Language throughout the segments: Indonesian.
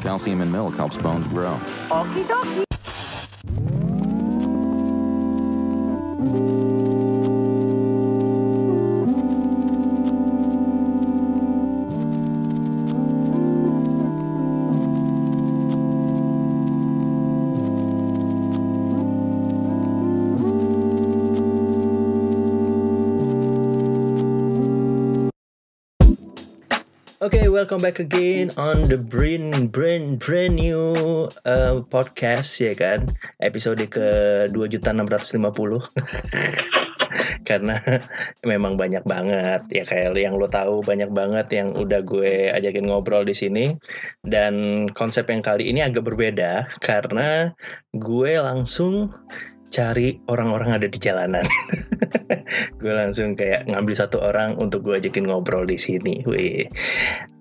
Calcium in milk helps bones grow. Okie dokie. Welcome back again on the brand brand brand new uh, podcast ya kan. Episode ke 2.650. Karena memang banyak banget ya kayak yang lo tahu banyak banget yang udah gue ajakin ngobrol di sini dan konsep yang kali ini agak berbeda karena gue langsung cari orang-orang ada di jalanan. gue langsung kayak ngambil satu orang untuk gue ajakin ngobrol di sini. Wih.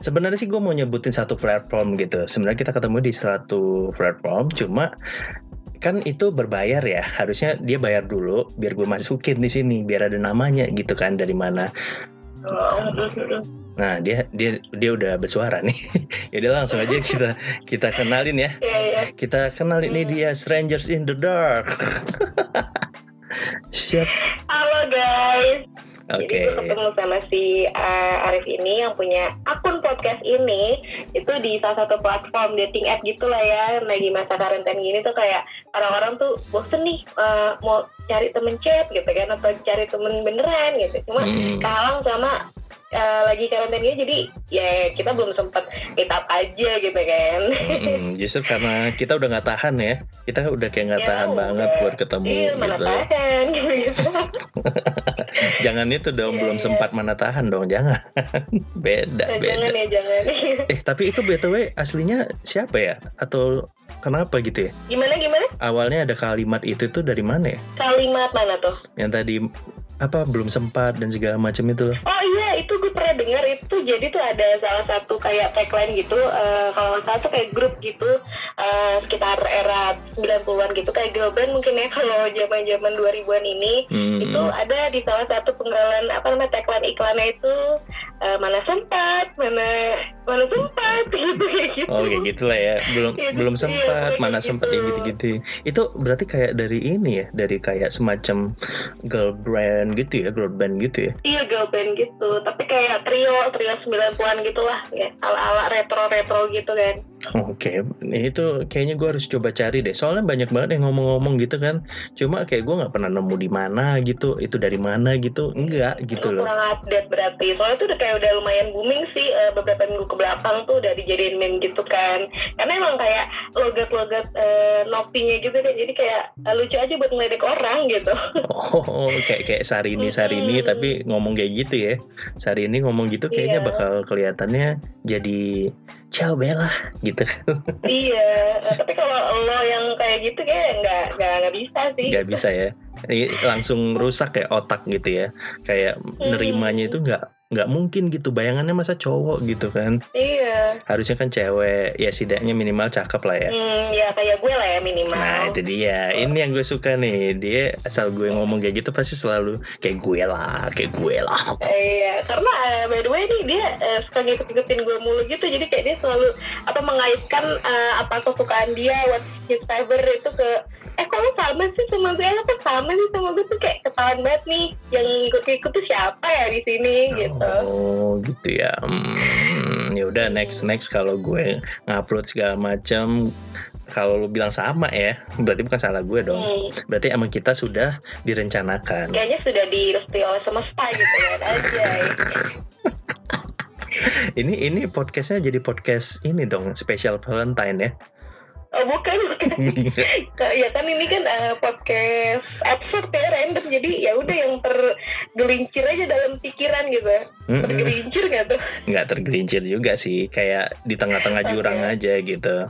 Sebenarnya sih gue mau nyebutin satu platform gitu. Sebenarnya kita ketemu di satu platform, cuma kan itu berbayar ya. Harusnya dia bayar dulu biar gue masukin di sini, biar ada namanya gitu kan dari mana. Nah dia dia dia udah bersuara nih. Jadi langsung aja kita kita kenalin ya. Iya, iya. Kita kenalin nih dia Strangers in the Dark. Siap. Halo guys. Oke. Jadi gue ketemu sama si uh, Arif ini yang punya akun podcast ini itu di salah satu platform dating app gitu lah ya lagi masa karantina gini tuh kayak orang-orang tuh bosen nih uh, mau cari temen chat gitu kan atau cari temen beneran gitu cuma Hmm. kehalang sama uh, lagi karantina gini jadi ya kita belum sempet meet up aja gitu kan Mm, justru karena kita udah nggak tahan ya, kita udah kayak nggak Ya, tahan udah. banget buat ketemu Iya, mana gitu. tahan gitu. Jangan itu dong, Iya, belum iya. sempat mana tahan dong, jangan. beda, Nah, beda. jangan ya jangan Eh tapi itu btw aslinya siapa ya? Atau kenapa gitu ya? gimana gimana Awalnya ada kalimat itu tuh dari mana ya? kalimat mana tuh Yang tadi apa belum sempat dan segala macam itu. Oh iya, itu gue pernah dengar itu jadi tuh ada salah satu kayak tagline gitu, eh, kalau salah tuh kayak grup gitu, eh, sekitar era 90-an gitu, kayak girl band mungkin ya kalau zaman-zaman 2000-an ini, Hmm. itu ada di salah satu penggalan apa namanya tagline iklannya itu eh, mana sempat, mana mana sempat gitu kayak gitu. Oh kayak gitu lah ya, belum Iya, belum iya, sempat, kayak mana gitu. sempat yang gitu-gitu. Itu berarti kayak dari ini ya, dari kayak semacam girl band gitu ya, girl band gitu ya. Iya girl band gitu, tapi kayak trio trio 90-an gitu lah, ya, ala-ala retro-retro gitu kan. Oke, itu kayaknya gue harus coba cari deh. Soalnya banyak banget yang ngomong-ngomong gitu kan. Cuma kayak gue nggak pernah nemu di mana gitu. Itu dari mana gitu? Enggak gitu loh. kurang update berarti soalnya tuh udah kayak udah lumayan booming sih eh, beberapa minggu ke belakang tuh udah dijadiin meme gitu kan karena emang kayak logat-logat eh, nopinya gitu kan jadi kayak eh, lucu aja buat ngeledek orang gitu Oh, kayak kayak Sarini Sarini Mm-mm. tapi ngomong kayak gitu ya. Sarini ngomong gitu kayaknya Iya. bakal kelihatannya jadi ciao Bella gitu kan. iya tapi kalau lo yang kayak gitu kayak nggak nggak nggak bisa sih Nggak bisa ya. Ini langsung rusak ya otak gitu ya. Kayak nerimanya itu nggak nggak mungkin gitu. Bayangannya masa cowok gitu kan. iya. Harusnya kan cewek ya setidaknya minimal cakep lah ya. hmm, ya kayak gue lah ya minimal. Nah itu dia, ini yang gue suka nih. Dia asal gue ngomong kayak gitu pasti selalu Kayak gue lah, kayak gue lah. Iya, karena eh, by the way nih dia eh, suka ngikut-ngikutin gue mulu gitu, jadi kayak dia selalu apa mengaitkan eh, apa kesukaan dia, what his favorite itu ke eh kok lu sama sih? Sama gue, kan sama sih? Sama gue tuh kayak ketahuan banget nih. Yang ngikut-ngikut tuh siapa ya di sini? Gitu. Oh gitu ya. Hmm, ya udah next next. Kalau gue ngupload segala macam kalau lu bilang sama ya berarti bukan salah gue dong. Hmm, berarti emang kita sudah direncanakan. Kayaknya sudah direstui oleh semesta gitu kan? Aja. ini ini podcastnya jadi podcast ini dong spesial Valentine ya Oh bukan, bukan. Ka- ya kan ini kan eh, podcast absurd ya random. Jadi ya udah yang tergelincir aja dalam pikiran gitu. Tergelincir gak tuh? nggak tergelincir juga sih. Kayak di tengah-tengah jurang aja gitu.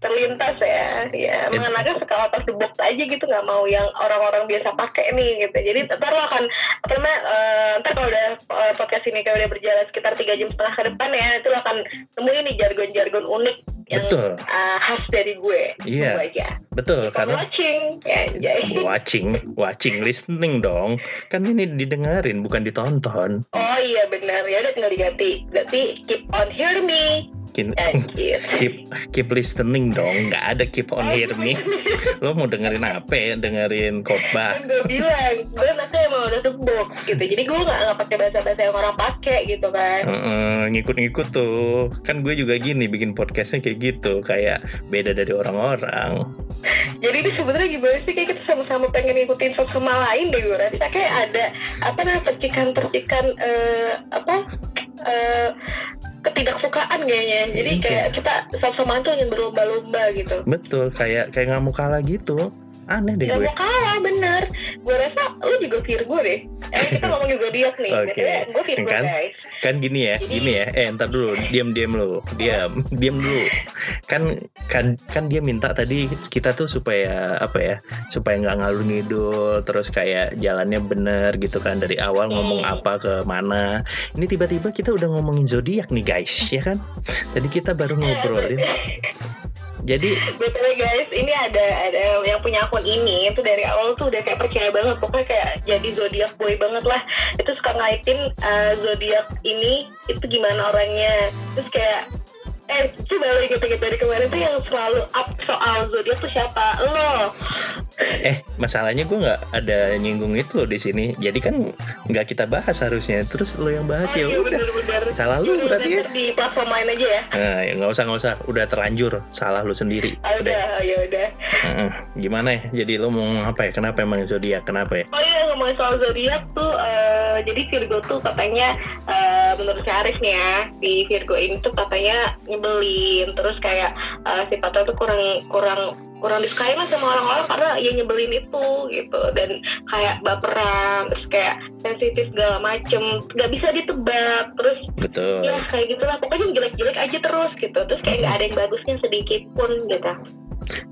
Terlintas ya. Ya mengenakan skala atas the box aja gitu nggak mau yang orang-orang biasa pakai nih gitu. Jadi ntar lo akan apa namanya eh, ntar kalau udah eh, podcast ini kayak udah berjalan sekitar tiga jam setengah ke depan ya itu lo akan nemuin nih jargon-jargon unik yang Betul. eh, khas dari gue. Iya. Aja. Betul Keep karena watching ya anjay. watching watching listening dong. Kan ini didengerin bukan ditonton. Oh iya benar. Ya udah tinggal diganti. Berarti keep on hear me Anjir. keep keep listening dong. Nggak ada keep on hear me. lo mau dengerin apa ya? Dengerin khotbah. Kan gue bilang gue anaknya emang udah tebok gitu. Jadi gue nggak nggak pakai bahasa bahasa yang orang pakai gitu kan. Ngikut-ngikut tuh. Kan gue juga gini bikin podcastnya kayak gitu. Kayak beda dari orang-orang. Jadi ini sebenarnya gimana sih? Kayak kita sama-sama pengen ngikutin satu sama lain deh gue rasa. Kayak ada apa namanya percikan-percikan eh, apa eh, ketidaksukaan kayaknya. Jadi Iya. kayak kita sama-sama tuh ingin berlomba-lomba gitu. Betul kayak kayak nggak mau kalah gitu aneh deh Gak gue. Mau kalah bener. Gue rasa lu juga Virgo deh. Eh kita ngomongin zodiak nih. Oke. BTW, Gue Virgo Kan? guys. Kan gini ya gini ya. Eh ntar dulu. Diam diam lu. Diam. Diam dulu. Kan kan kan dia minta tadi kita tuh supaya apa ya supaya nggak ngalur ngidul terus kayak jalannya bener gitu kan. Dari awal ngomong Hmm. apa ke mana. Ini tiba-tiba kita udah ngomongin zodiak nih guys. Ya kan? Tadi kita baru ngobrolin jadi BTW guys, ini ada ada yang punya akun ini itu dari awal tuh udah kayak percaya banget pokoknya kayak jadi zodiak boy banget lah. Itu suka ngaitin uh, zodiak ini itu gimana orangnya. Terus kayak eh coba lo inget-inget dari kemarin tuh yang selalu up soal zodiak tuh siapa? Lo. eh masalahnya gue nggak ada nyinggung itu di sini jadi kan nggak kita bahas harusnya terus lo yang bahas Oh, ya iya, udah. Salah lu berarti ya? Di platform lain aja ya. nah ya nggak usah nggak usah udah terlanjur salah lo sendiri Ah, udah, ya udah. Heeh. gimana ya? Jadi lo mau apa ya? Kenapa emang zodiak? Kenapa ya? Oh iya ngomongin soal zodiak tuh, eh, jadi Virgo tuh katanya eh, menurut si Arif nih ya, di Virgo ini tuh katanya nyebelin, terus kayak eh, sifatnya tuh kurang kurang kurang disukai lah sama orang-orang karena ya nyebelin itu gitu. Dan kayak baperan terus kayak sensitif segala macem. Nggak bisa ditebak. Terus Betul. ya kayak gitulah pokoknya jelek-jelek aja terus gitu. Terus kayak nggak ada yang bagusnya sedikit pun gitu.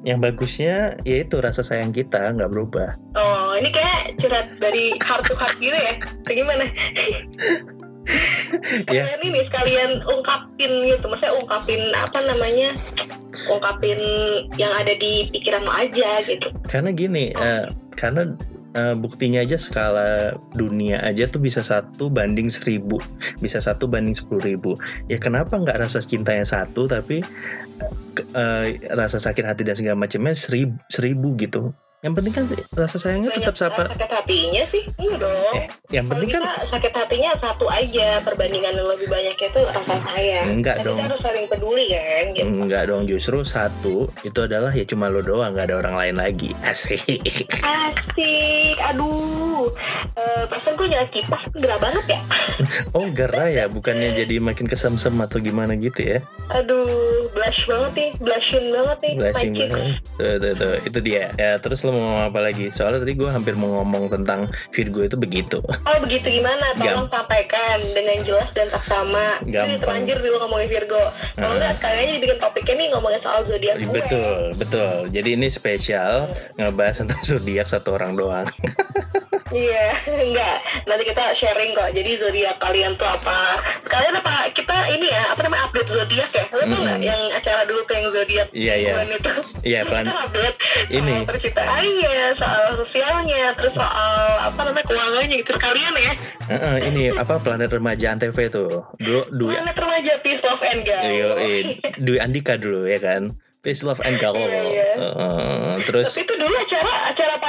Yang bagusnya yaitu rasa sayang kita nggak berubah. Oh, ini kayak curhat dari heart to heart gitu ya? Kayak gimana? Ya. Kalian ini sekalian ungkapin gitu, maksudnya ungkapin apa namanya? Ungkapin yang ada di pikiran aja gitu. Karena gini, eh, karena eh, buktinya aja skala dunia aja tuh bisa satu banding seribu, bisa satu banding sepuluh ribu. Ya kenapa nggak rasa cintanya satu tapi eh, rasa sakit hati dan segala macamnya seribu, seribu gitu. Yang penting kan rasa sayangnya tetap Banyak sapa. sakit hatinya sih, enggak dong. Eh, yang penting kan sakit hatinya satu aja, perbandingan yang lebih banyak itu rasa sayang. Enggak Dan dong. Kita harus saling peduli kan, gitu. Enggak dong justru satu itu adalah ya cuma lo doang nggak ada orang lain lagi asik Asik, aduh. Eh, perasaan gue nyala kipas, gerah banget ya. oh gerah ya bukannya jadi makin kesemsem atau gimana gitu ya Aduh, blush banget nih, blushing banget nih, blushing banget tuh, tuh, tuh. itu dia ya terus lo mau ngomong apa lagi soalnya tadi gue hampir mau ngomong tentang Virgo itu begitu Oh begitu gimana? Tolong sampaikan dengan jelas dan. Ini Gampang. terlanjur dulu ngomongin Virgo. Kalau Heeh. nggak sekalian aja dibikin topiknya nih ngomongin soal zodiak gue. betul betul jadi ini spesial ngebahas tentang zodiak satu orang doang Iya, enggak. Nanti kita sharing kok. Jadi zodiak kalian tuh apa? Sekalian apa? Kita ini ya, apa namanya update zodiak ya? Lo tau Mm-mm. yang acara dulu tuh yang zodiak Iya, iya. Iya, plan- update Ini. soal percintaannya, soal sosialnya, terus soal apa namanya keuangannya gitu sekalian ya. Heeh, ini apa planet remaja antv tuh dulu Dwi Planet remaja peace love and gaul. Yo, Dwi Andika dulu ya kan Peace Love and Iya, iya. Heeh, terus Tapi itu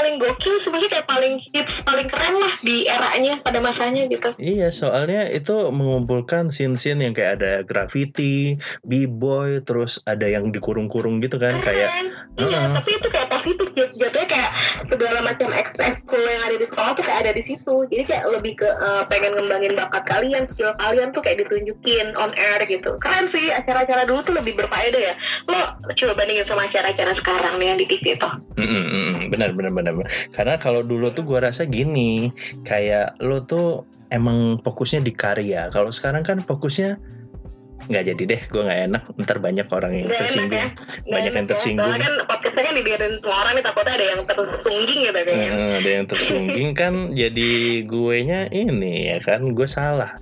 paling gokil sebenarnya kayak paling hits paling keren lah di eranya pada masanya gitu. Iya, soalnya itu mengumpulkan scene-scene yang kayak ada graffiti, b-boy, terus ada yang dikurung-kurung gitu kan, kayak iya, Heeh. tapi itu kayak positif jat- jatuhnya kayak segala macam ekskul yang ada di sekolah tuh kayak ada di situ. Jadi kayak lebih ke eh, pengen ngembangin bakat kalian, skill kalian tuh kayak ditunjukin on air gitu. Keren sih acara-acara dulu tuh lebih berfaedah ya. Lo coba bandingin sama acara-acara sekarang nih yang di TV tuh. Benar benar benar. Karena kalau dulu tuh gua rasa gini, kayak lo tuh emang fokusnya di karya. Kalau sekarang kan fokusnya nggak jadi deh, gua nggak enak. Ntar banyak orang yang enak tersinggung. ya. Nggak Banyak yang enak ya. tersinggung. Soalnya kan podcastnya kan dibiarin semua orang nih takutnya ada yang tersungging gitu kayaknya. Eh, ada yang tersungging kan jadi gue nya ini ya kan gue salah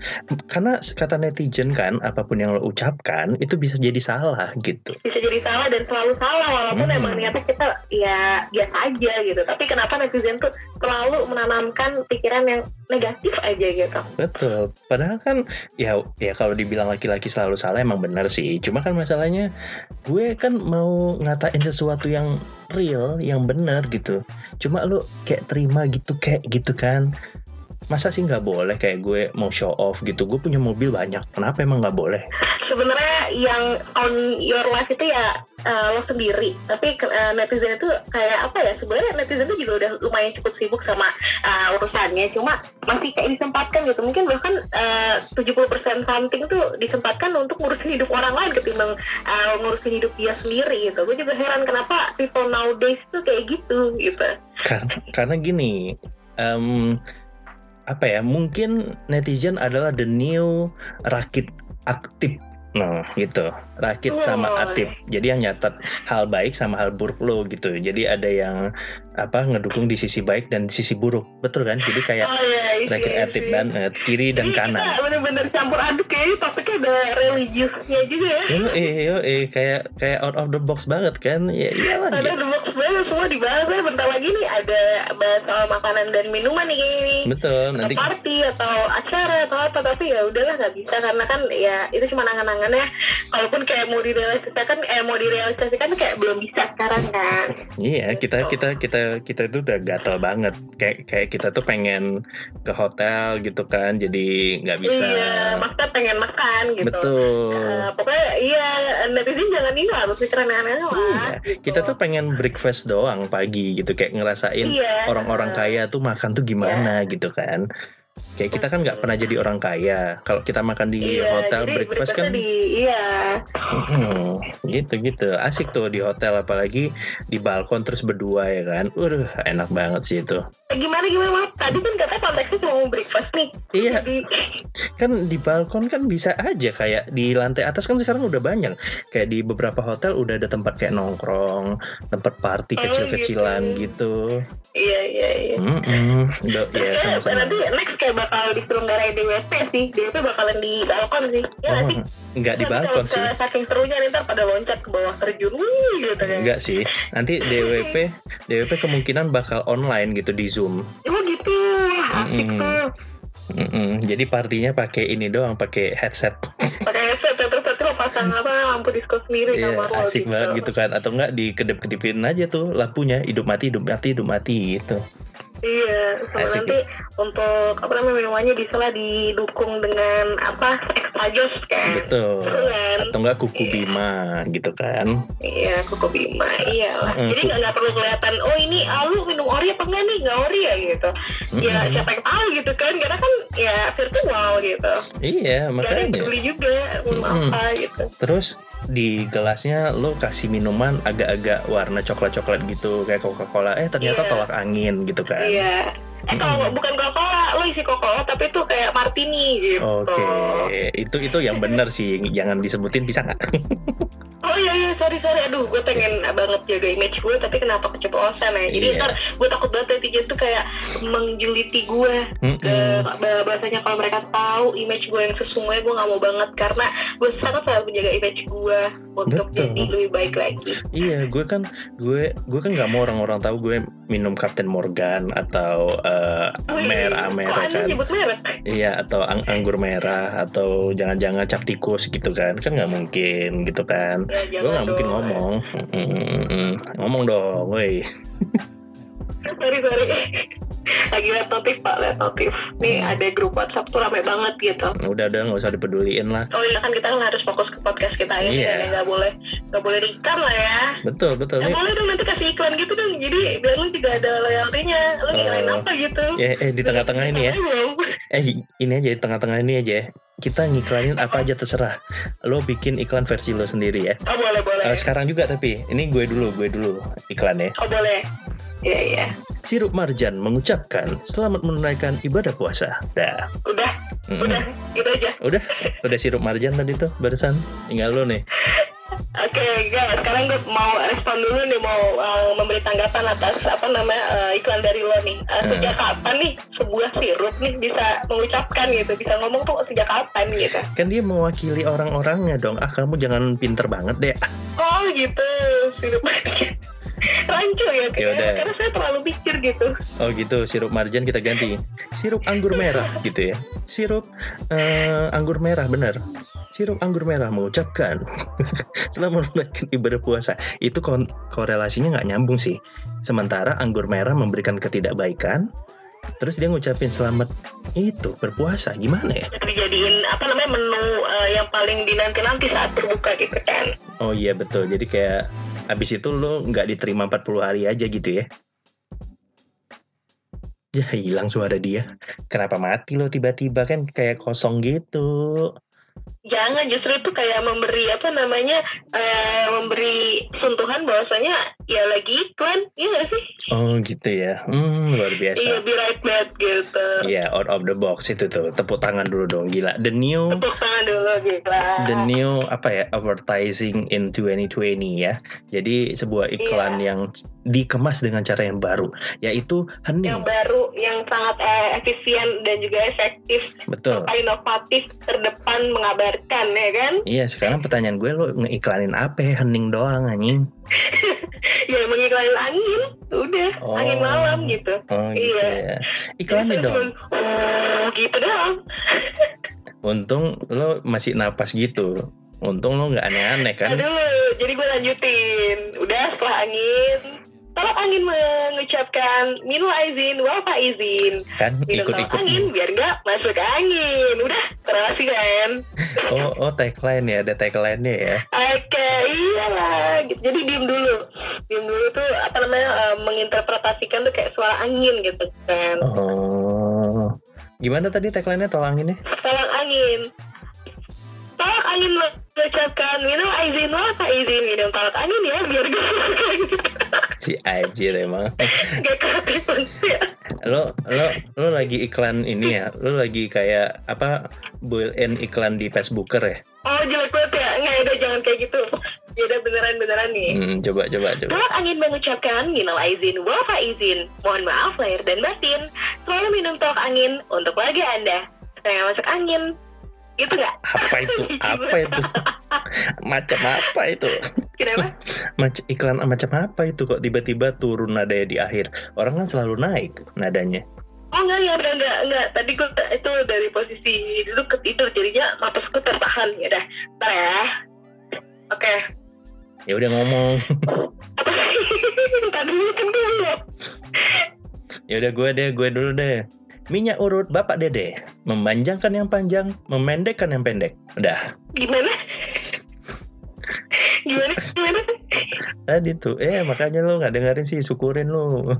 karena kata netizen kan apa pun yang lo ucapkan itu bisa jadi salah gitu bisa jadi salah dan selalu salah walaupun Hmm. emang niatnya kita ya biasa aja gitu tapi kenapa netizen tuh selalu menanamkan pikiran yang negatif aja gitu Betul. Padahal kan ya ya kalau dibilang laki-laki selalu salah emang benar sih. Cuma kan masalahnya gue kan mau ngatain sesuatu yang real, yang benar gitu. Cuma lu kayak terima gitu kayak gitu kan. Masa sih nggak boleh kayak gue mau show off gitu. Gue punya mobil banyak. Kenapa emang nggak boleh? sebenarnya yang on your life itu ya uh, lo sendiri tapi uh, netizen itu kayak apa ya sebenarnya netizen itu juga udah lumayan cukup sibuk sama uh, urusannya cuma masih kayak disempatkan gitu mungkin bahkan uh, 70% something tuh disempatkan untuk ngurusin hidup orang lain ketimbang uh, ngurusin hidup dia sendiri gitu gue juga heran kenapa people nowadays tuh kayak gitu gitu Karena, karena gini, em, apa ya? Mungkin netizen adalah the new rakit aktif. Nah, gitu. Rakit sama aktif. Jadi yang nyatat hal baik sama hal buruk lo gitu. Jadi ada yang apa ngedukung di sisi baik dan di sisi buruk. Betul kan? Jadi kayak oh iya iya rakit iya, aktif iya. banget, kiri dan kanan. bener-bener campur aduk kayaknya topiknya ada religiusnya juga ya Yo, eh, yo, eh, kayak kayak out of the box banget kan? Ya iyalah. ada gitu. the box banget semua dibahas ya bentar lagi nih ada bahas soal makanan dan minuman nih kayaknya nih Betul. atau Nanti party atau acara atau apa tapi ya udahlah nggak bisa karena kan ya itu cuma angan-angan ya kalaupun kayak mau direalisasikan eh mau direalisasikan kayak belum bisa sekarang kan Iya, kita kita kita kita itu udah gatel banget. Kayak kayak kita tuh pengen ke hotel gitu kan, jadi nggak bisa. iya maksudnya pengen makan gitu Betul. Eh, pokoknya iya netizen jangan ini harus mikir aneh-aneh lah Iya, gitu. kita tuh pengen breakfast doang pagi gitu, kayak ngerasain Iya. orang-orang kaya tuh makan tuh gimana gitu kan. Kayak kita kan nggak pernah jadi orang kaya. Kalau kita makan di Iya, hotel jadi breakfast kan, di, iya Hmm, gitu gitu asik tuh di hotel apalagi di balkon terus berdua ya kan. Waduh, enak banget sih itu. Gimana gimana tadi kan katanya konteksnya cuma mau breakfast nih Iya, jadi kan di balkon kan bisa aja kayak di lantai atas kan sekarang udah banyak kayak di beberapa hotel udah ada tempat kayak nongkrong tempat party Oh, kecil-kecilan gitu. gitu iya iya iya. Mm-mm. Udah, ya Eh, sama-sama. nanti next kayak bakal diselenggarain DWP sih. DWP bakalan di balkon sih. Ya oh, nggak di Nanti balkon sih. saking serunya nih ntar pada loncat ke bawah terjun. Wih gitu kan. Enggak sih. Nanti DWP DWP kemungkinan bakal online gitu di Zoom. Oh gitu. Asik Mm-mm. tuh. Mm-mm. jadi partinya pakai ini doang pakai headset. Pakai headset ya, terus nanti pasang apa lampu disco sendiri Iya, kamar asik banget gitu. kan. Atau enggak dikedip-kedipin aja tuh lampunya hidup mati hidup mati hidup mati gitu Iya, sama Asik nanti untuk apa namanya minumannya bisa lah didukung dengan apa extra kan. betul kan? atau enggak kuku bima gitu kan Iya, Koko Bima, iyalah. Mm, Jadi nggak nggak perlu kelihatan, oh ini ah, lu minum ori apa enggak nih? Nggak ori ya gitu. Ya Mm-mm. siapa yang tahu gitu kan? Karena kan ya virtual gitu. iya Gak ada makanya juga Mm-mm. apa gitu. Terus di gelasnya lo kasih minuman agak-agak warna coklat-coklat gitu kayak Coca-Cola. Eh ternyata Iya. tolak angin gitu kan. Iya. Eh kalau bukan Coca-Cola, lu isi Coca-Cola tapi itu kayak martini gitu. Oke, itu itu yang benar sih. Jangan disebutin bisa nggak? Oh iya iya sorry sorry aduh gue pengen banget jaga image gue tapi kenapa keceplosan ya jadi Iya. ntar gue takut banget netizen tuh kayak menjuliti gue ke Mm-mm. bah- bahasanya kalau mereka tahu image gue yang sesungguhnya gue nggak mau banget karena gue sangat sangat menjaga image gue untuk Betul. jadi lebih baik lagi Iya, gue kan gue gue kan nggak mau orang-orang tahu gue minum Captain Morgan atau eh, Amer Amer kan. Iya, atau ang- anggur merah atau jangan-jangan cap tikus gitu kan. Kan nggak mungkin gitu kan. ya, gue nggak mungkin ngomong Mm-mm. ngomong dong woi sorry sorry lagi liat notif pak liat notif nih Hmm. ada grup WhatsApp tuh rame banget gitu udah udah nggak usah dipeduliin lah Oh iya kan kita kan harus fokus ke podcast kita ya, Iya. ya nggak boleh nggak boleh diikat lah ya. betul betul Ya nih boleh dong nanti kasih iklan gitu dong, jadi biar lu juga ada loyaltinya. Lu ngiklan Oh. apa gitu? ya eh di tengah-tengah ini ya eh ini aja di tengah-tengah ini aja ya. Kita ngiklanin apa aja terserah lo bikin iklan versi lo sendiri ya Oh boleh boleh. Eh, sekarang juga tapi ini gue dulu gue dulu iklan ya Oh boleh. Iya iya. sirup marjan mengucapkan selamat menunaikan ibadah puasa dah Udah Mm-mm. udah gitu aja. udah udah sirup marjan tadi tuh barusan tinggal lo nih Oke guys, sekarang gue mau respon dulu nih mau uh, memberi tanggapan atas apa namanya uh, iklan dari lo nih. Uh, sejak kapan nih sebuah sirup nih bisa mengucapkan gitu, bisa ngomong tuh sejak kapan gitu? kan dia mewakili orang-orangnya dong ah kamu jangan pinter banget deh Oh gitu, sirup rancu ya, Yaudah. karena, saya terlalu pikir gitu. Oh gitu, sirup marjan kita ganti. Sirup anggur merah gitu ya. Sirup eh, anggur merah bener. Sirup anggur merah mengucapkan selamat menunaikan ibadah puasa. Itu korelasinya nggak nyambung sih. Sementara anggur merah memberikan ketidakbaikan, terus dia ngucapin selamat itu berpuasa. Gimana ya? dijadiin apa namanya menu eh, yang paling dinanti-nanti saat berbuka gitu kan Oh iya betul. Jadi kayak abis itu lo nggak diterima 40 hari aja gitu ya? Ya hilang suara dia. Kenapa mati lo tiba-tiba kan kayak kosong gitu. Jangan justru itu kayak memberi apa namanya eh, memberi sentuhan bahwasanya ya lagi iklan iya gak sih Oh gitu ya. Hmm luar iya biasa. be right back gitu Iya out of the box itu tuh. Tepuk tangan dulu dong. Gila. The new tepuk tangan dulu gila the new apa ya advertising in 2020 ya. Jadi sebuah iklan Iya. yang dikemas dengan cara yang baru, yaitu yang hening. baru yang sangat eh, efisien dan juga efektif Betul. inovatif terdepan ya kan Iya, sekarang pertanyaan gue lo ngeiklanin apa? Hening doang anjing. ya mengiklanin angin udah Oh. angin malam gitu Oh gitu Iya. ya. Iklanin Jadi dong. oh gitu doang Untung lo masih napas gitu. Untung lo nggak aneh-aneh kan? dulu, jadi gue lanjutin. Udah setelah angin, tolak angin mengucapkan minul aizin, wafa izin. Kan Minum tolak ikut-ikut. angin biar nggak masuk angin. Udah, terasi kan? Oh, oh tagline ya, ada tagline-nya ya. Oke, iyalah. Gitu. Jadi diem dulu. Diem dulu tuh apa namanya eh, menginterpretasikan tuh kayak suara angin gitu kan. Oh. Gimana tadi tagline-nya? Tolak angin. Tolak angin mengucapkan minum aizin, wafa izin. Minum tolak angin ya biar gak. Si Ajir emang. Gak kreatif ya. Lo lo lo lagi iklan ini ya? Lo lagi kayak apa? Built-in iklan di Facebooker ya? Oh jelek banget ya Nggak udah jangan kayak gitu Ya udah beneran-beneran nih Hmm, coba coba coba. Tolak angin mengucapkan minal aizin wafa izin Mohon maaf lahir dan batin Selalu minum tolak angin untuk keluarga anda nggak masuk angin Gitu gak? Apa itu? Apa itu? Macam apa itu? Kenapa? Macam iklan macam apa itu kok tiba-tiba turun nadanya di akhir? Orang kan selalu naik nadanya. Oh enggak, enggak, enggak, enggak, enggak. Tadi gue itu dari posisi dulu ketidur Jadinya napasku tertahan Ya udah, ntar ya Oke Ya udah ngomong. Apa sih? Ntar dulu, dulu Ya udah gue deh, gue dulu deh. Minyak urut Bapak Dede, memanjangkan yang panjang, memendekkan yang pendek. Udah. Gimana? Gimana? Gimana? Tadi tuh, eh makanya lo nggak dengerin sih, syukurin lo.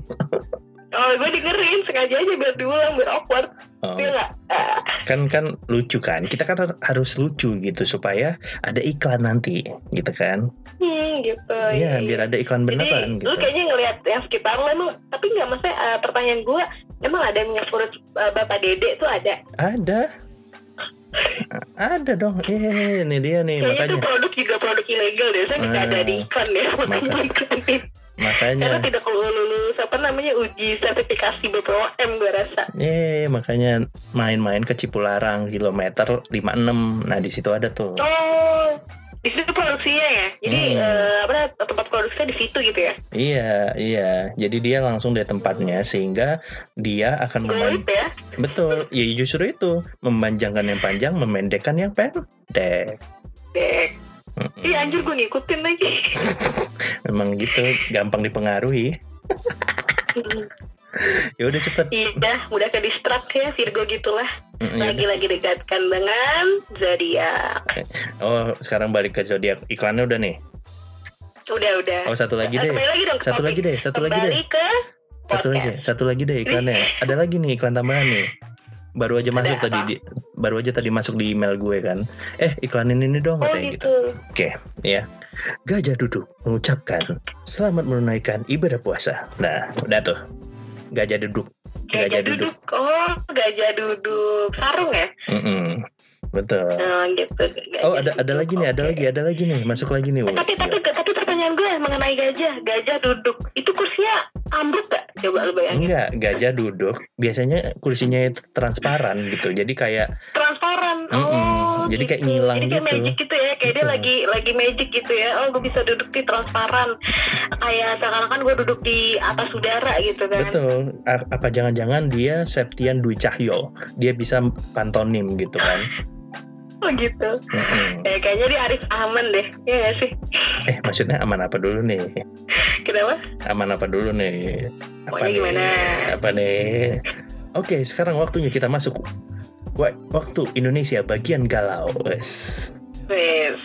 Oh, gue dengerin sengaja aja biar diulang biar awkward. Oh, Iya? Ah, kan kan lucu kan, kita kan harus lucu gitu supaya ada iklan nanti, gitu kan? hmm, gitu. Iya, biar ada iklan beneran Jadi, gitu. lu kayaknya ngeliat yang sekitar lu tapi nggak maksudnya eh, pertanyaan gue, emang ada minyak urut eh, bapak dede tuh ada. Ada, ada dong. Eh, ini dia nih Kayaknya itu makanya, produk juga produk ilegal deh, saya nggak ada Ah, di iklan ya. maka- Makanya. Karena makanya. tidak lulus apa namanya uji sertifikasi BPOM gue rasa. Eh, makanya main-main ke Cipularang kilometer 56. Nah, di situ ada tuh. Oh, di situ produksinya ya. Jadi Hmm. eh, apa tempat produksinya di situ gitu ya. Iya, iya. Jadi dia langsung dari tempatnya sehingga dia akan meman Goib ya. betul. Ya justru itu memanjangkan yang panjang, memendekkan yang pendek. Dek. Mm-mm. Iya anjir gue ngikutin lagi. Memang gitu, gampang dipengaruhi. Ya udah cepet. Iya, mudah ke distrak ya Virgo gitulah. Mm, udah. Lagi-lagi dekatkan dengan zodiak. Oh, sekarang balik ke zodiak. Iklannya udah nih. Udah, udah. Oh, satu lagi Eh, deh. Kembali lagi dong Satu topik. lagi deh, satu lagi deh. Ke Satu lagi, podcast. satu lagi deh iklannya. Ada lagi nih iklan tambahan nih. Baru aja Ada masuk tadi apa? di, baru aja tadi masuk di email gue kan. Eh, iklanin ini dong Oh katanya gitu. gitu. Oke, ya. Gajah duduk mengucapkan selamat menunaikan ibadah puasa. Nah, udah tuh. Gajah duduk. Gajah duduk. Oh, gajah duduk. Sarung ya? Mm-mm. Betul. Nah, gitu. Gajah Oh, ada ada duduk. lagi nih, ada Oke. lagi, ada lagi nih. Masuk lagi nih. Tapi tapi gila. tapi pertanyaan gue mengenai gajah, gajah duduk. Itu kursinya ambruk gak? Coba lu bayangin. Enggak, gajah duduk. Biasanya kursinya itu transparan gitu. Jadi kayak Transparan. Mm-mm. Oh, Jadi kayak gitu. ngilang Jadi kayak gitu. magic gitu ya. Kayak dia lagi lagi magic gitu ya. Oh, gue bisa duduk di transparan. Kayak seakan-akan gue duduk di atas udara gitu kan. betul. A- Apa jangan-jangan dia Septian Dwi Cahyo. Dia bisa pantonim gitu kan. Oh gitu. Ya, kayaknya dia Arif aman deh. Iya gak sih? Eh maksudnya aman apa dulu nih? Kenapa? Aman apa dulu nih? Apa Pokoknya nih? gimana? Apa nih? Oke, sekarang waktunya kita masuk. Wa- Waktu Indonesia bagian galau. Wes.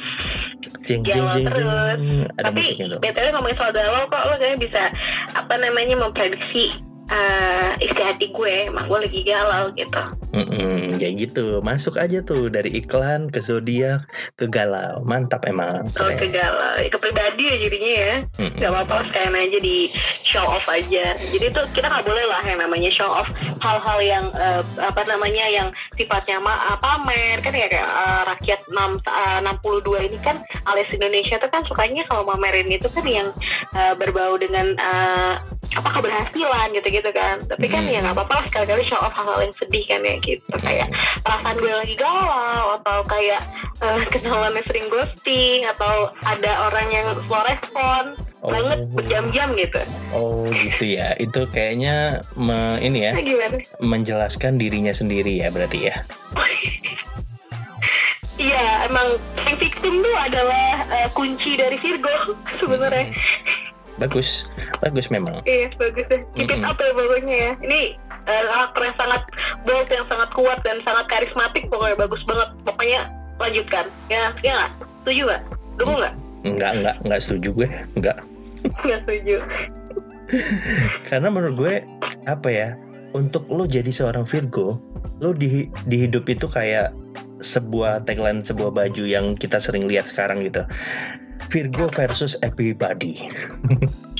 Jeng jeng Galau jeng jeng. terus. Ada Tapi musiknya dong. BTW ngomongin soal galau kok lo kayaknya bisa apa namanya memprediksi eh, isi hati gue emang gue lagi galau gitu. Mm-mm, kayak gitu. Masuk aja tuh dari iklan ke zodiak ke galau. Mantap emang. Keren. ke galau, ke pribadi ya jadinya ya. Mm-mm. Gak apa-apa sekalian aja di show off aja. Jadi tuh kita nggak boleh lah yang namanya show off hal-hal yang eh, apa namanya yang sifatnya ma pamer kan ya kayak eh, rakyat 6, eh, 62 ini kan alias Indonesia tuh kan sukanya kalau pamerin itu kan yang eh, berbau dengan eh, apa keberhasilan gitu-gitu kan. Tapi kan Hmm. ya nggak apa-apa lah sekali-kali show off hal-hal yang sedih kan ya gitu kayak perasaan gue lagi galau atau kayak eh, kenalannya sering ghosting atau ada orang yang slow respon Oh. banget berjam-jam gitu. Oh gitu ya. Itu kayaknya me- ini ya Nah, gimana? menjelaskan dirinya sendiri ya berarti ya. Iya, emang yang victim tuh adalah eh, kunci dari Virgo sebenarnya. Bagus, bagus memang. Iya, bagus ya. Keep it up ya pokoknya ya. Ini eh, karakter yang sangat bold, yang sangat kuat dan sangat karismatik pokoknya bagus banget. Pokoknya lanjutkan. Ya, ya nggak? Setuju nggak? Dukung nggak? Enggak, enggak, enggak setuju gue. Enggak. Nggak setuju. Karena menurut gue apa ya? Untuk lo jadi seorang Virgo, lo di di hidup itu kayak sebuah tagline sebuah baju yang kita sering lihat sekarang gitu. Virgo versus everybody.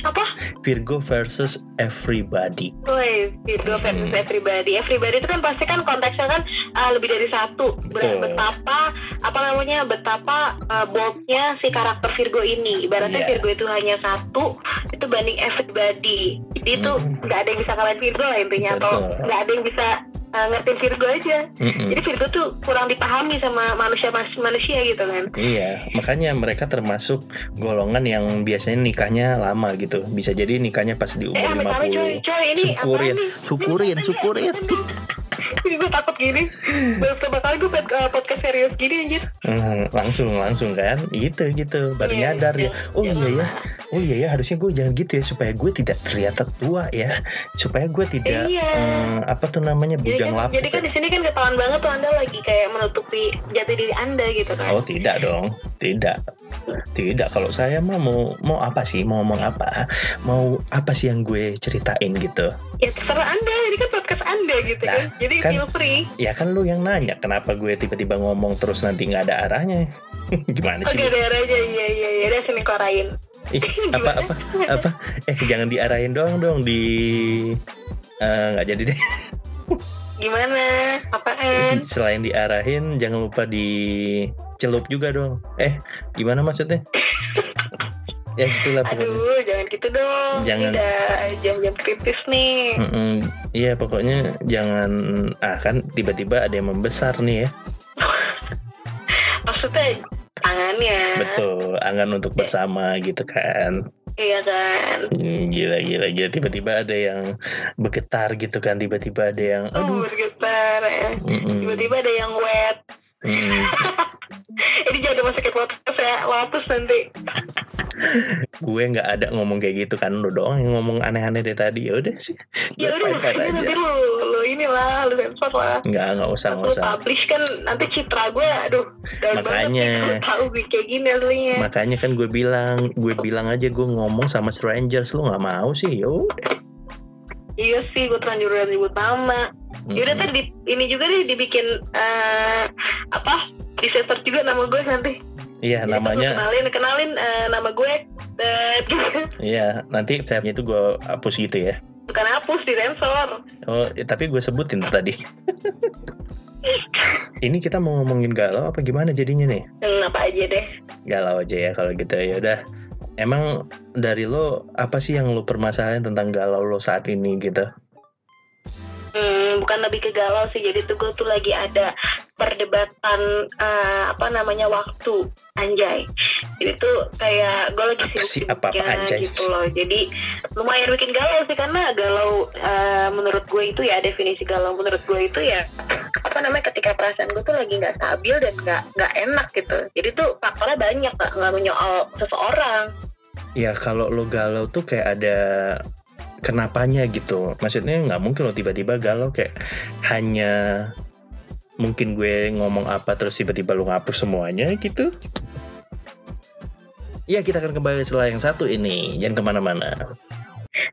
Apa? Virgo versus everybody. Woi, Virgo versus everybody. Everybody itu kan pasti kan konteksnya kan uh, lebih dari satu. Betul. Betapa apa namanya? Betapa uh, boldnya si karakter Virgo ini. Ibaratnya Iya. Virgo itu hanya satu, itu banding everybody. Jadi itu Hmm. nggak ada yang bisa kalahin Virgo lah intinya. Atau Betul. nggak ada yang bisa uh, ngertiin Virgo aja. Mm-mm. Jadi Virgo tuh kurang dipahami sama manusia manusia gitu kan. Iya, makanya mereka termasuk golongan yang biasanya nikahnya lama gitu. Bisa jadi nikahnya pas di umur Eh, amit-amit coy, 50. coy, ini Syukurin, syukurin, syukurin. gue takut gini. Baru pertama kali gue uh, podcast serius gini anjir. Hmm, langsung langsung kan? Gitu gitu. Baru Iya, nyadar ya. iya, oh iya. iya. Ya oh iya ya harusnya gue jangan gitu ya supaya gue tidak terlihat tua ya. Supaya gue tidak Iya. eh, apa tuh namanya Jadi bujang kan, lapuk jadi kan di sini kan ketahuan banget tuh anda lagi kayak menutupi jati diri anda gitu kan. oh tidak dong. Tidak. Tidak. Kalau saya mau mau mau apa sih? Mau ngomong apa? Mau apa sih yang gue ceritain gitu Ya terserah anda, ini kan podcast anda gitu Lah, kan. Jadi kan- feel free. ya kan lu yang nanya kenapa gue tiba-tiba ngomong terus nanti nggak ada arahnya gimana sih Oke, lu? daerah aja, iya iya iya, udah sini korain. Ih, apa apa apa eh jangan diarahin doang dong di eh, nggak jadi deh Gimana? Apaan? selain diarahin jangan lupa dicelup juga dong eh gimana maksudnya ya gitulah pokoknya Aduh, jangan gitu dong. Jangan. Jam-jam kritis nih. Mm-mm. iya pokoknya jangan ah kan tiba-tiba ada yang membesar nih ya Maksudnya tangannya. betul angan untuk bersama gitu kan Iya kan. Hmm, gila gila gila tiba-tiba ada yang bergetar gitu kan tiba-tiba ada yang Oh, aduh bergetar ya. Mm-mm. Tiba-tiba ada yang wet. Mm. Ini jangan masukin podcast ya, lapus nanti. gue nggak ada ngomong kayak gitu kan lu doang yang ngomong aneh-aneh dari tadi ya udah sih Ya udah, nanti lu, lu inilah, lu sensor lah. nggak nggak usah nggak usah publish kan nanti citra gue, aduh, Makanya. banget tahu gue kayak gini aslinya. makanya kan gue bilang gue bilang aja gue ngomong sama strangers lu nggak mau sih yo Iya sih, gue terlanjur nyebut nama. Yaudah Hmm. tadi ini juga deh dibikin eh, apa? Di juga nama gue nanti. iya Jadi namanya kenalin, kenalin eh, nama gue. eh, iya nanti saya itu gue hapus gitu ya bukan hapus di sensor. oh eh, tapi gue sebutin tuh tadi ini kita mau ngomongin galau apa gimana jadinya nih Hmm, apa aja deh. galau aja ya kalau gitu ya udah emang dari lo apa sih yang lo permasalahan tentang galau lo saat ini gitu Hmm, bukan lebih ke galau sih. Jadi tuh gue tuh lagi ada perdebatan eh, apa namanya waktu anjay. Jadi tuh kayak gue lagi Apa sih? sibuk-sibuknya Apa-apa anjay? gitu loh. Jadi lumayan bikin galau sih karena galau eh, menurut gue itu ya definisi galau menurut gue itu ya apa namanya ketika perasaan gue tuh lagi nggak stabil dan nggak nggak enak gitu jadi tuh faktornya banyak nggak menyoal seseorang Ya kalau lo galau tuh kayak ada kenapanya gitu. Maksudnya nggak mungkin lo tiba-tiba galau kayak hanya mungkin gue ngomong apa terus tiba-tiba lo ngapus semuanya gitu. Ya kita akan kembali setelah yang satu ini. Jangan ke mana-mana.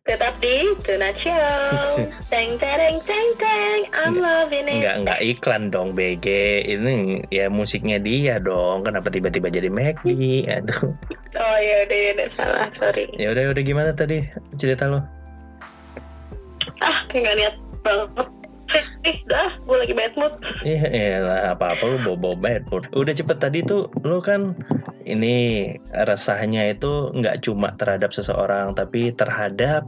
Tetap di Tonight Show teng teng teng teng I'm loving it Nggak nggak iklan dong BG. Ini ya musiknya dia dong. Kenapa tiba-tiba jadi Maggie? Aduh. oh ya udah ya udah salah sorry Ya udah udah gimana tadi cerita lo? ah kayak nggak niat banget eh dah gue lagi bad mood Iya, elah apa-apa lu bobo bad mood. Udah cepet tadi tuh lu kan ini resahnya itu nggak cuma terhadap seseorang tapi terhadap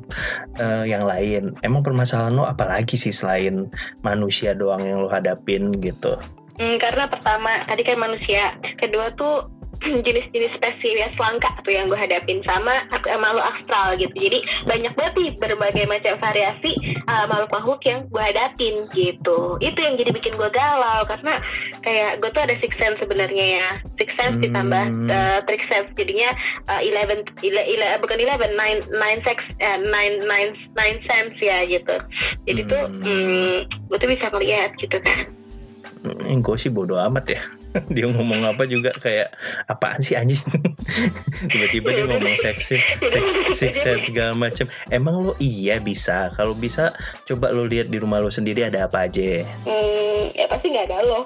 eh, yang lain. Emang permasalahan lo apalagi sih selain manusia doang yang lo hadapin gitu? Hmm, karena pertama tadi kan manusia, kedua tuh jenis-jenis spesies langka tuh yang gue hadapin sama ak- makhluk astral gitu. Jadi banyak banget nih berbagai macam variasi uh, makhluk-makhluk yang gue hadapin gitu. Itu yang jadi bikin gue galau karena kayak gue tuh ada six sense sebenarnya ya. Six sense Hmm. ditambah uh, trick sense jadinya uh, eleven ile, ile- bukan eleven nine nine sex eh, nine nine nine sense ya gitu. Jadi tuh Hmm. hmm, gue tuh bisa ngeliat gitu kan. Hmm, gue sih bodo amat ya. dia ngomong apa juga kayak apaan sih anjing? Tiba-tiba dia ngomong seksi, seks, seks, segala macam. Emang lo iya bisa? Kalau bisa, coba lo lihat di rumah lo sendiri ada apa aja. Hmm, ya pasti nggak ada loh.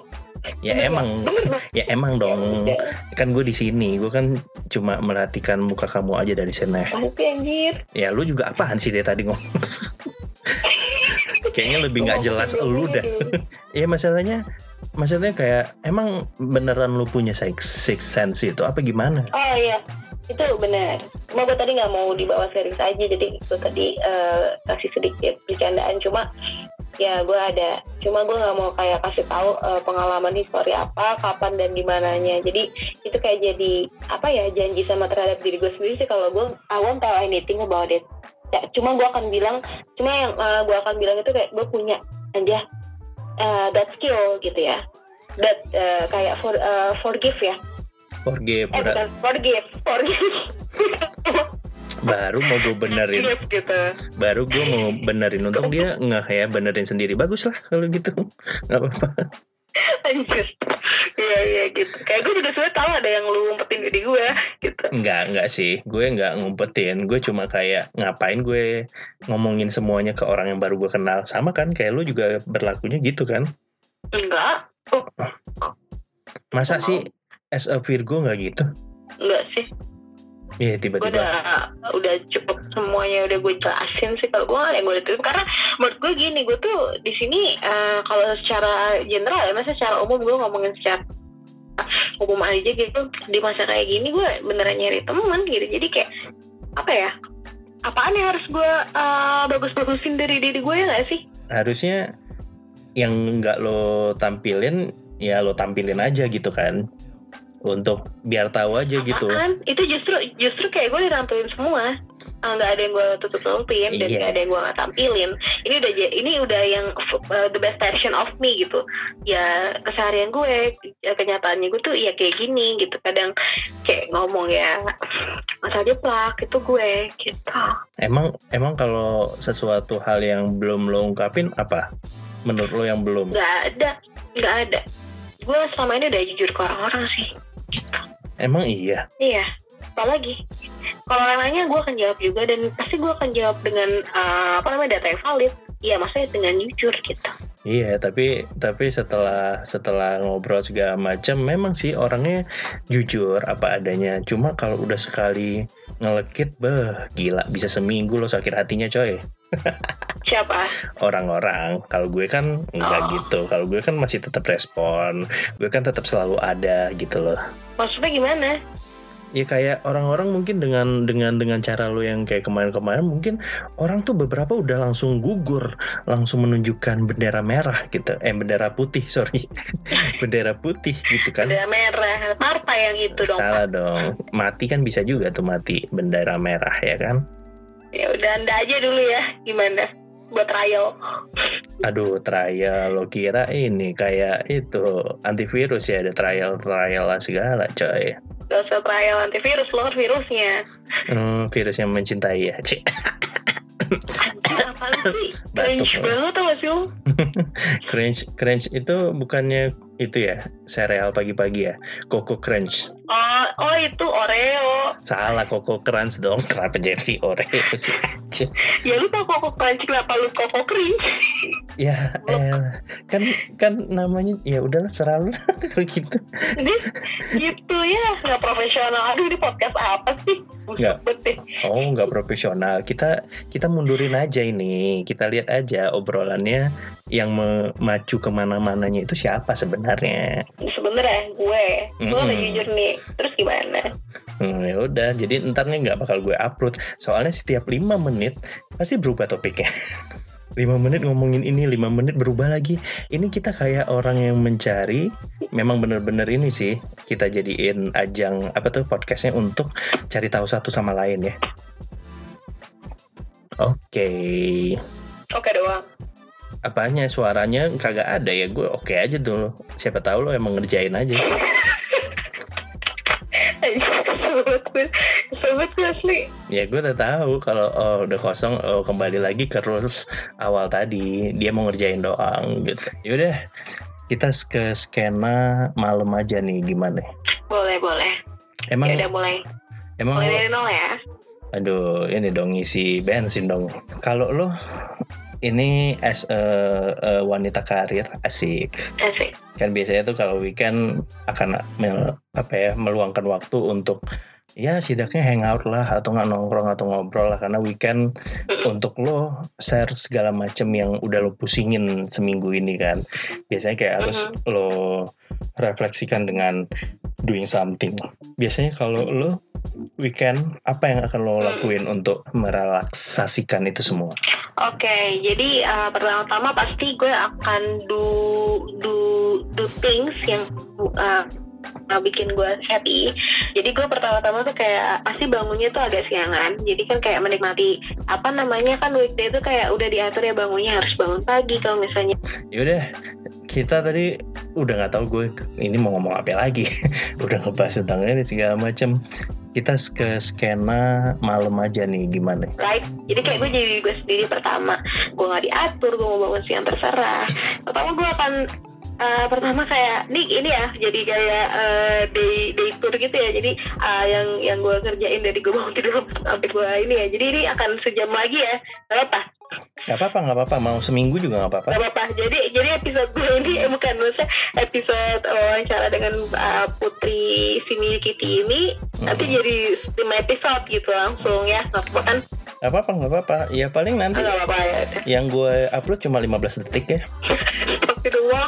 Ya emang, ya emang dong. Ya, Kan gue di sini, gue kan cuma merhatikan muka kamu aja dari sana. Pasti anjir. Ya lu juga apaan sih dia tadi ngomong? Kayaknya lebih nggak jelas lu dah. Iya masalahnya, maksudnya kayak emang beneran lu punya six, six sense itu apa gimana? Oh iya, itu benar. Cuma gue tadi nggak mau dibawa serius aja, jadi gue tadi eh, kasih sedikit bercandaan. Cuma ya gue ada, cuma gue nggak mau kayak kasih tahu eh, pengalaman histori apa, kapan dan di mananya. Jadi itu kayak jadi apa ya janji sama terhadap diri gue sendiri sih kalau gue I won't tell anything about it. Ya, cuma gue akan bilang, cuma yang eh, gue akan bilang itu kayak gue punya aja eh, that skill gitu ya. That eh, kayak for, eh, forgive ya. Forgive, Eh bukan forgive, forgive. baru mau gue benerin, Forgive gitu. baru gue mau benerin. Untung dia nggak ya benerin sendiri. Bagus lah kalau gitu, nggak apa-apa. Anjir. Iya iya gitu. Kayak gue juga sebenarnya tahu ada yang lu umpetin di gue gitu. Enggak, enggak sih. Gue enggak ngumpetin. Gue cuma kayak ngapain gue ngomongin semuanya ke orang yang baru gue kenal. Sama kan kayak lu juga berlakunya gitu kan. Enggak. Oh, Masa Mau. sih as a Virgo nggak gitu? enggak sih. Iya Gue tiba-tiba. udah udah cukup semuanya udah gue jelasin sih kalau gue nggak yang gue tutup karena menurut gue gini gue tuh di sini eh, kalau secara general ya masa secara umum gue ngomongin secara umum aja gitu di masa kayak gini gue beneran nyari teman gitu jadi kayak apa ya apaan yang harus gue eh, bagus-bagusin dari diri gue ya nggak sih Harusnya yang nggak lo tampilin ya lo tampilin aja gitu kan. Untuk biar tahu aja gitu. Apaan? Itu justru justru kayak gue ditampilin semua. Ah, nggak ada yang gue tutup tutupin dan Iya. nggak ada yang gue nggak tampilin. Ini udah ini udah yang uh, the best version of me gitu. Ya keseharian gue, ya, kenyataannya gue tuh ya kayak gini gitu. Kadang kayak ngomong ya asal jeplak itu gue gitu. Emang emang kalau sesuatu hal yang belum lo ungkapin apa? Menurut lo yang belum? Nggak ada, nggak ada. Gue selama ini udah jujur ke orang-orang sih. Emang iya. Iya, apalagi kalau yang nanya gue akan jawab juga dan pasti gue akan jawab dengan uh, apa namanya data yang valid. Iya, maksudnya dengan jujur gitu. Iya, tapi tapi setelah setelah ngobrol segala macam, memang sih orangnya jujur apa adanya. Cuma kalau udah sekali ngelekit, beh, gila bisa seminggu lo sakit hatinya coy. Siapa? Orang-orang, kalau gue kan enggak Oh. gitu. Kalau gue kan masih tetap respon, gue kan tetap selalu ada gitu loh. Maksudnya gimana? Ya kayak orang-orang mungkin dengan dengan dengan cara lo yang kayak kemarin-kemarin mungkin orang tuh beberapa udah langsung gugur, langsung menunjukkan bendera merah gitu. Eh bendera putih, sorry. bendera putih gitu kan. Bendera merah, partai yang itu dong. Salah Pak. dong. Mati kan bisa juga tuh mati bendera merah ya kan? Ya udah anda aja dulu ya, gimana? Buat trial. Aduh, trial lo kira ini kayak itu antivirus ya ada trial trial lah segala coy. Gak usah trial antivirus, lo virusnya. Hmm, virus yang mencintai ya, Cik. Batuk. Cringe banget tau gak sih lo? Crunch itu bukannya itu ya sereal pagi-pagi ya, Coco Crunch. Oh, oh itu Oreo. Salah Coco Crunch dong, kenapa jadi Oreo sih? Ya lu tau koko crunchy kenapa lu koko kering? Ya, eh, kan kan namanya ya udahlah serah lu lah kalau gitu. Jadi gitu ya, nggak profesional. Aduh ini podcast apa sih? Nggak. Oh, nggak profesional. Kita kita mundurin aja ini. Kita lihat aja obrolannya yang memacu ke mana-mananya itu siapa sebenarnya. Sebenernya gue, gue udah Mm-mm. jujur nih. Terus gimana? Hmm, ya udah, jadi ntar nih nggak bakal gue upload. Soalnya setiap 5 menit pasti berubah topiknya. 5 menit ngomongin ini, 5 menit berubah lagi. Ini kita kayak orang yang mencari, memang bener-bener ini sih, kita jadiin ajang, apa tuh, podcastnya untuk cari tahu satu sama lain ya. Oke. Oke doang. Apanya, suaranya kagak ada ya, gue oke aja dulu. Siapa tahu lo emang ngerjain aja. Sobat gue, sobat gue asli. Ya gue udah tahu kalau oh, udah kosong oh, kembali lagi ke rules awal tadi dia mau ngerjain doang gitu. Yaudah kita ke skena malam aja nih gimana? Boleh, boleh. Emang Ya udah mulai. emang Mulai dari nol ya. aduh ini dong ngisi bensin dong. Kalau lo ini as a, a wanita karir asik. Asik. kan biasanya tuh kalau weekend akan mel- apa ya meluangkan waktu untuk ya setidaknya hangout lah atau nggak nongkrong atau ngobrol lah. Karena weekend untuk lo share segala macem yang udah lo pusingin seminggu ini kan. Biasanya kayak harus lo refleksikan dengan doing something. Biasanya kalau lo weekend apa yang akan lo lakuin untuk merelaksasikan itu semua Oke, jadi uh, pertama-tama pasti gue akan do do do things yang uh, bikin gue happy. Jadi gue pertama-tama tuh kayak pasti bangunnya tuh agak siangan. Jadi kan kayak menikmati apa namanya kan weekday itu kayak udah diatur ya bangunnya harus bangun pagi kalau misalnya Yaudah, kita tadi udah nggak tahu gue ini mau ngomong apa lagi. udah ngebahas tentang ini segala macam. Kita ke skena malam aja nih gimana? right. Jadi kayak gue jadi gue sendiri pertama. Gue nggak diatur, gue mau bangun siang terserah. Pertama gue akan uh, pertama kayak nih ini ya jadi kayak uh, day day tour gitu ya jadi uh, yang yang gue kerjain dari gue bangun tidur sampai gue ini ya jadi ini akan sejam lagi ya gak apa Gak apa-apa, nggak apa-apa. Mau seminggu juga nggak apa-apa. gak apa jadi jadi episode gue ini eh, bukan maksudnya episode wawancara dengan uh, Putri Simi Kitty ini nanti jadi lima episode gitu langsung ya nggak apa kan Gak apa-apa, nggak apa-apa. Ya paling nanti nggak apa-apa ya yang gue upload cuma 15 detik ya. Astagfirullah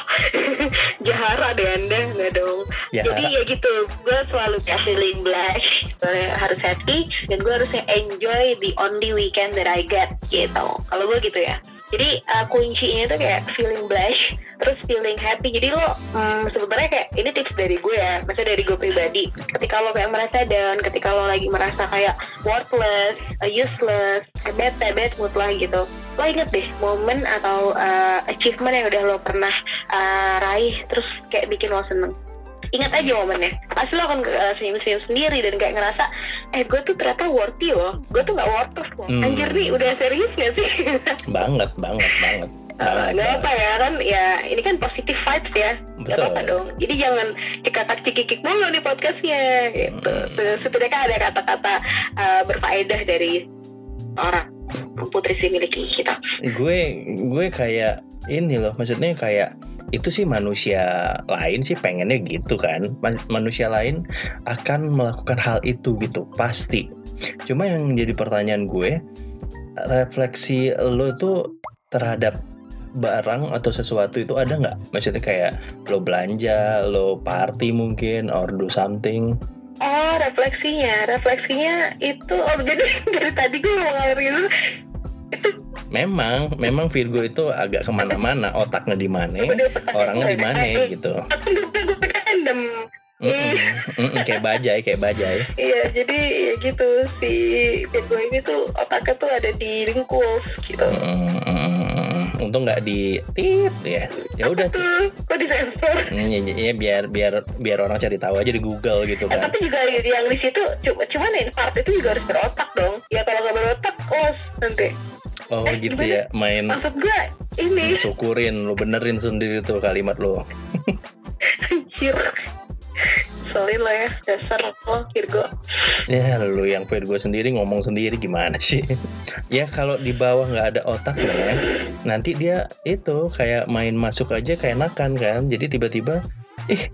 Jahara deh anda. Nggak dong. Ya, Jadi ya gitu. Gue selalu kayak feeling blush Gue harus happy Dan gue harusnya enjoy the only weekend that I get Gitu. Kalau gue gitu ya jadi uh, kuncinya tuh kayak feeling blush terus feeling happy. Jadi lo hmm, sebenarnya kayak ini tips dari gue ya maksudnya dari gue pribadi. Ketika lo kayak merasa down ketika lo lagi merasa kayak worthless uh, useless bad bad mood lah gitu lo inget deh momen atau uh, achievement yang udah lo pernah uh, raih terus kayak bikin lo seneng ingat aja momennya. Pasti lo akan uh, senyum-senyum sendiri dan kayak ngerasa eh gue tuh ternyata worthy loh. Gue tuh gak worthless loh. Hmm. anjir nih udah serius gak sih? Banget, banget, banget. Banget, nggak apa ya kan? Ya ini kan positive vibes ya. Nggak Betul. apa-apa dong. Jadi jangan dikatak cikikik mulu di podcastnya gitu. Hmm. setidaknya ada kata-kata uh, berfaedah dari orang putri si miliki kita. Gue gue kayak ini loh. Maksudnya kayak itu sih manusia lain sih pengennya gitu kan. Ma- manusia lain akan melakukan hal itu gitu pasti. Cuma yang jadi pertanyaan gue refleksi lo tuh terhadap barang atau sesuatu itu ada nggak? Maksudnya kayak lo belanja lo party mungkin or do something? Oh refleksinya. Refleksinya itu oh jadi dari tadi gue mau ngalirin itu memang memang Virgo itu agak ke mana-mana otaknya di mana orangnya di mana Eh, gitu. Aku lupa gue random. Mm-mm, mm-mm, kayak bajai kayak bajai. Iya, jadi ya gitu si Virgo ini tuh otaknya tuh ada di lingkup gitu. Mm, mm, mm. untung nggak di tit ya. Ya udah kok disensor Hmm, ya, ya, ya, biar biar biar orang cari tahu aja di Google gitu Eh, kan. tapi juga yang di situ cu- cuman part itu juga harus berotak dong. Ya kalau nggak berotak kos nanti oh eh, gitu gimana? ya main maksud gue ini. Syukurin lu benerin sendiri tuh kalimat lu. Anjir. Selin lah ya dasar lo Virgo. Ya lu yang Virgo sendiri ngomong sendiri gimana sih? Ya kalau di bawah nggak ada otaknya nanti dia itu kayak main masuk aja kayak nakan kan? Jadi tiba-tiba ih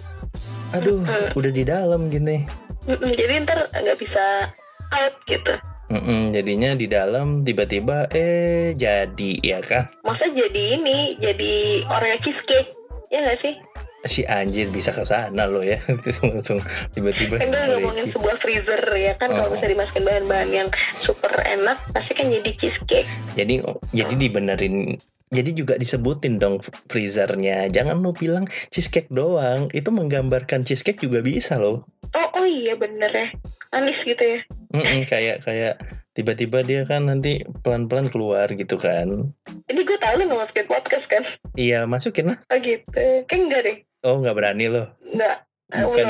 aduh udah di dalam gini. Jadi ntar nggak bisa out gitu Mm-mm, jadinya di dalam tiba-tiba eh jadi ya kan? Masa jadi ini jadi orang cheesecake ya nggak sih? Si anjir bisa ke sana lo ya. Langsung tiba-tiba kan gue ngomongin sebuah freezer ya kan? Kalau Oh. bisa dimasukin bahan-bahan yang super enak pasti kan jadi cheesecake jadi jadi dibenerin jadi juga disebutin dong freezernya. Jangan lo bilang cheesecake doang. Itu menggambarkan cheesecake juga bisa loh. Oh oh iya bener ya. Manis gitu ya. Mm-mm, kayak kayak tiba-tiba dia kan nanti pelan-pelan keluar gitu kan. Ini gue tahu lu nggak masukin podcast kan? Iya masukin lah. Oh gitu. Kan enggak deh. Oh nggak berani lo enggak. Eh, Bukan.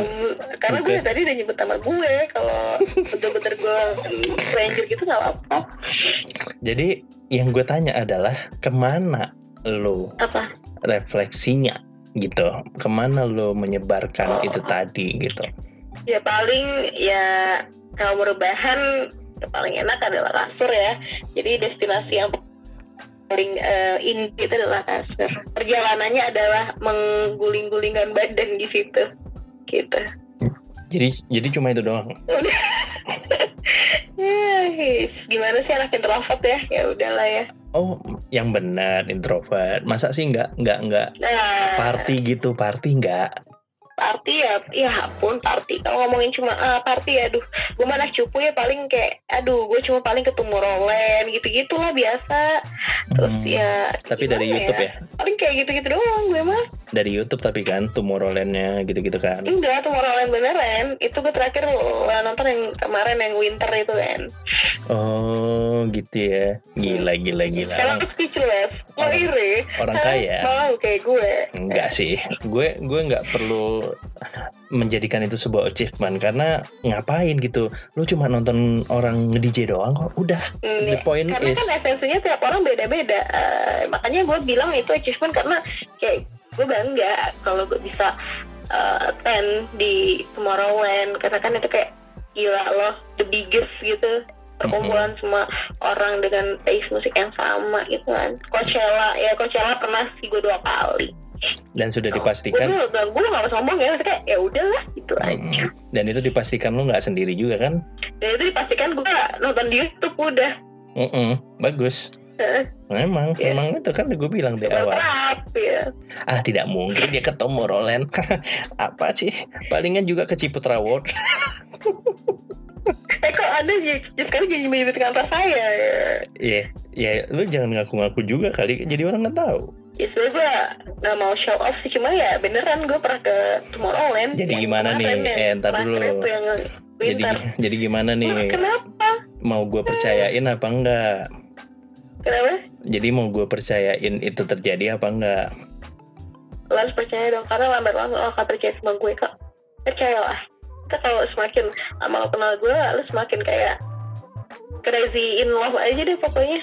karena gue Bukan. tadi udah nyebut nama gue kalau bener-bener gue stranger gitu nggak apa jadi yang gue tanya adalah ke mana lo apa? refleksinya gitu? Ke mana lo menyebarkan Oh. itu tadi gitu? Ya paling ya kalau merebahan ya paling enak adalah kasur ya. Jadi destinasi yang paling eh, inti itu adalah kasur. Perjalanannya adalah mengguling-gulingkan badan di situ gitu. Jadi jadi cuma itu doang? Ya gimana sih anak introvert ya? Ya udahlah ya. Oh yang benar introvert. Masa sih nggak nggak nggak nah. party gitu? Party nggak party ya ya pun party kalau ngomongin cuma ah, party aduh. Gue mana cupu ya paling kayak aduh gue cuma paling ketemu Roland gitu gitulah biasa. Terus Hmm, ya tapi dari gimana YouTube ya? paling kayak gitu-gitu doang gue mah. Dari YouTube tapi kan Tomorrowland-nya gitu-gitu kan? Enggak tuh Roland beneran. Itu gue terakhir nonton yang kemarin yang winter itu kan. Oh gitu ya. Gila gila gila. Sekarang orang, speechless. Lo orang- iri. orang kaya? Mau kayak gue. Enggak sih. Gue gue nggak perlu menjadikan itu sebuah achievement. Karena ngapain gitu? Lu cuma nonton orang nge-DJ doang kok. Udah. Hmm, the point karena is kan esensinya tiap orang beda-beda. Eh, makanya gue bilang itu achievement karena kayak gue bangga kalau gue bisa eh, attend di Tomorrowland. Karena kan itu kayak gila loh the biggest gitu. Perkumpulan semua orang dengan taste musik yang sama gitu kan. Coachella ya Coachella pernah sih gue dua kali dan sudah gue dipastikan dulu gue gak sombong ya maksudnya ya udahlah gitu aja. Hmm, dan itu dipastikan lu nggak sendiri juga kan? Dan itu dipastikan gue nonton di YouTube udah. Mm-mm, bagus. Eh, memang Iya. memang itu kan gue bilang di awal. ya. Ah tidak mungkin dia ketemu Roland. Apa sih? Palingan juga ke Ciputra World. Eh kok anda jadi sekarang jadi menyebutkan rasa saya ya? Iya, ya lu jangan ngaku-ngaku juga kali, jadi orang nggak tahu. Ya sebenernya gue gak mau show off sih Cuma ya beneran gue pernah ke Tomorrowland Jadi gimana nih? ya, Eh, ntar dulu. yang Jadi jadi gimana nih? Kenapa? Mau gue percayain apa enggak? Kenapa? Jadi mau gue percayain itu terjadi apa enggak? Lo harus percaya dong Karena lambat laun lo akan percaya sama gue kok Percayalah Kita kalau semakin lama lo kenal gue Lo semakin kayak Crazy in love aja deh pokoknya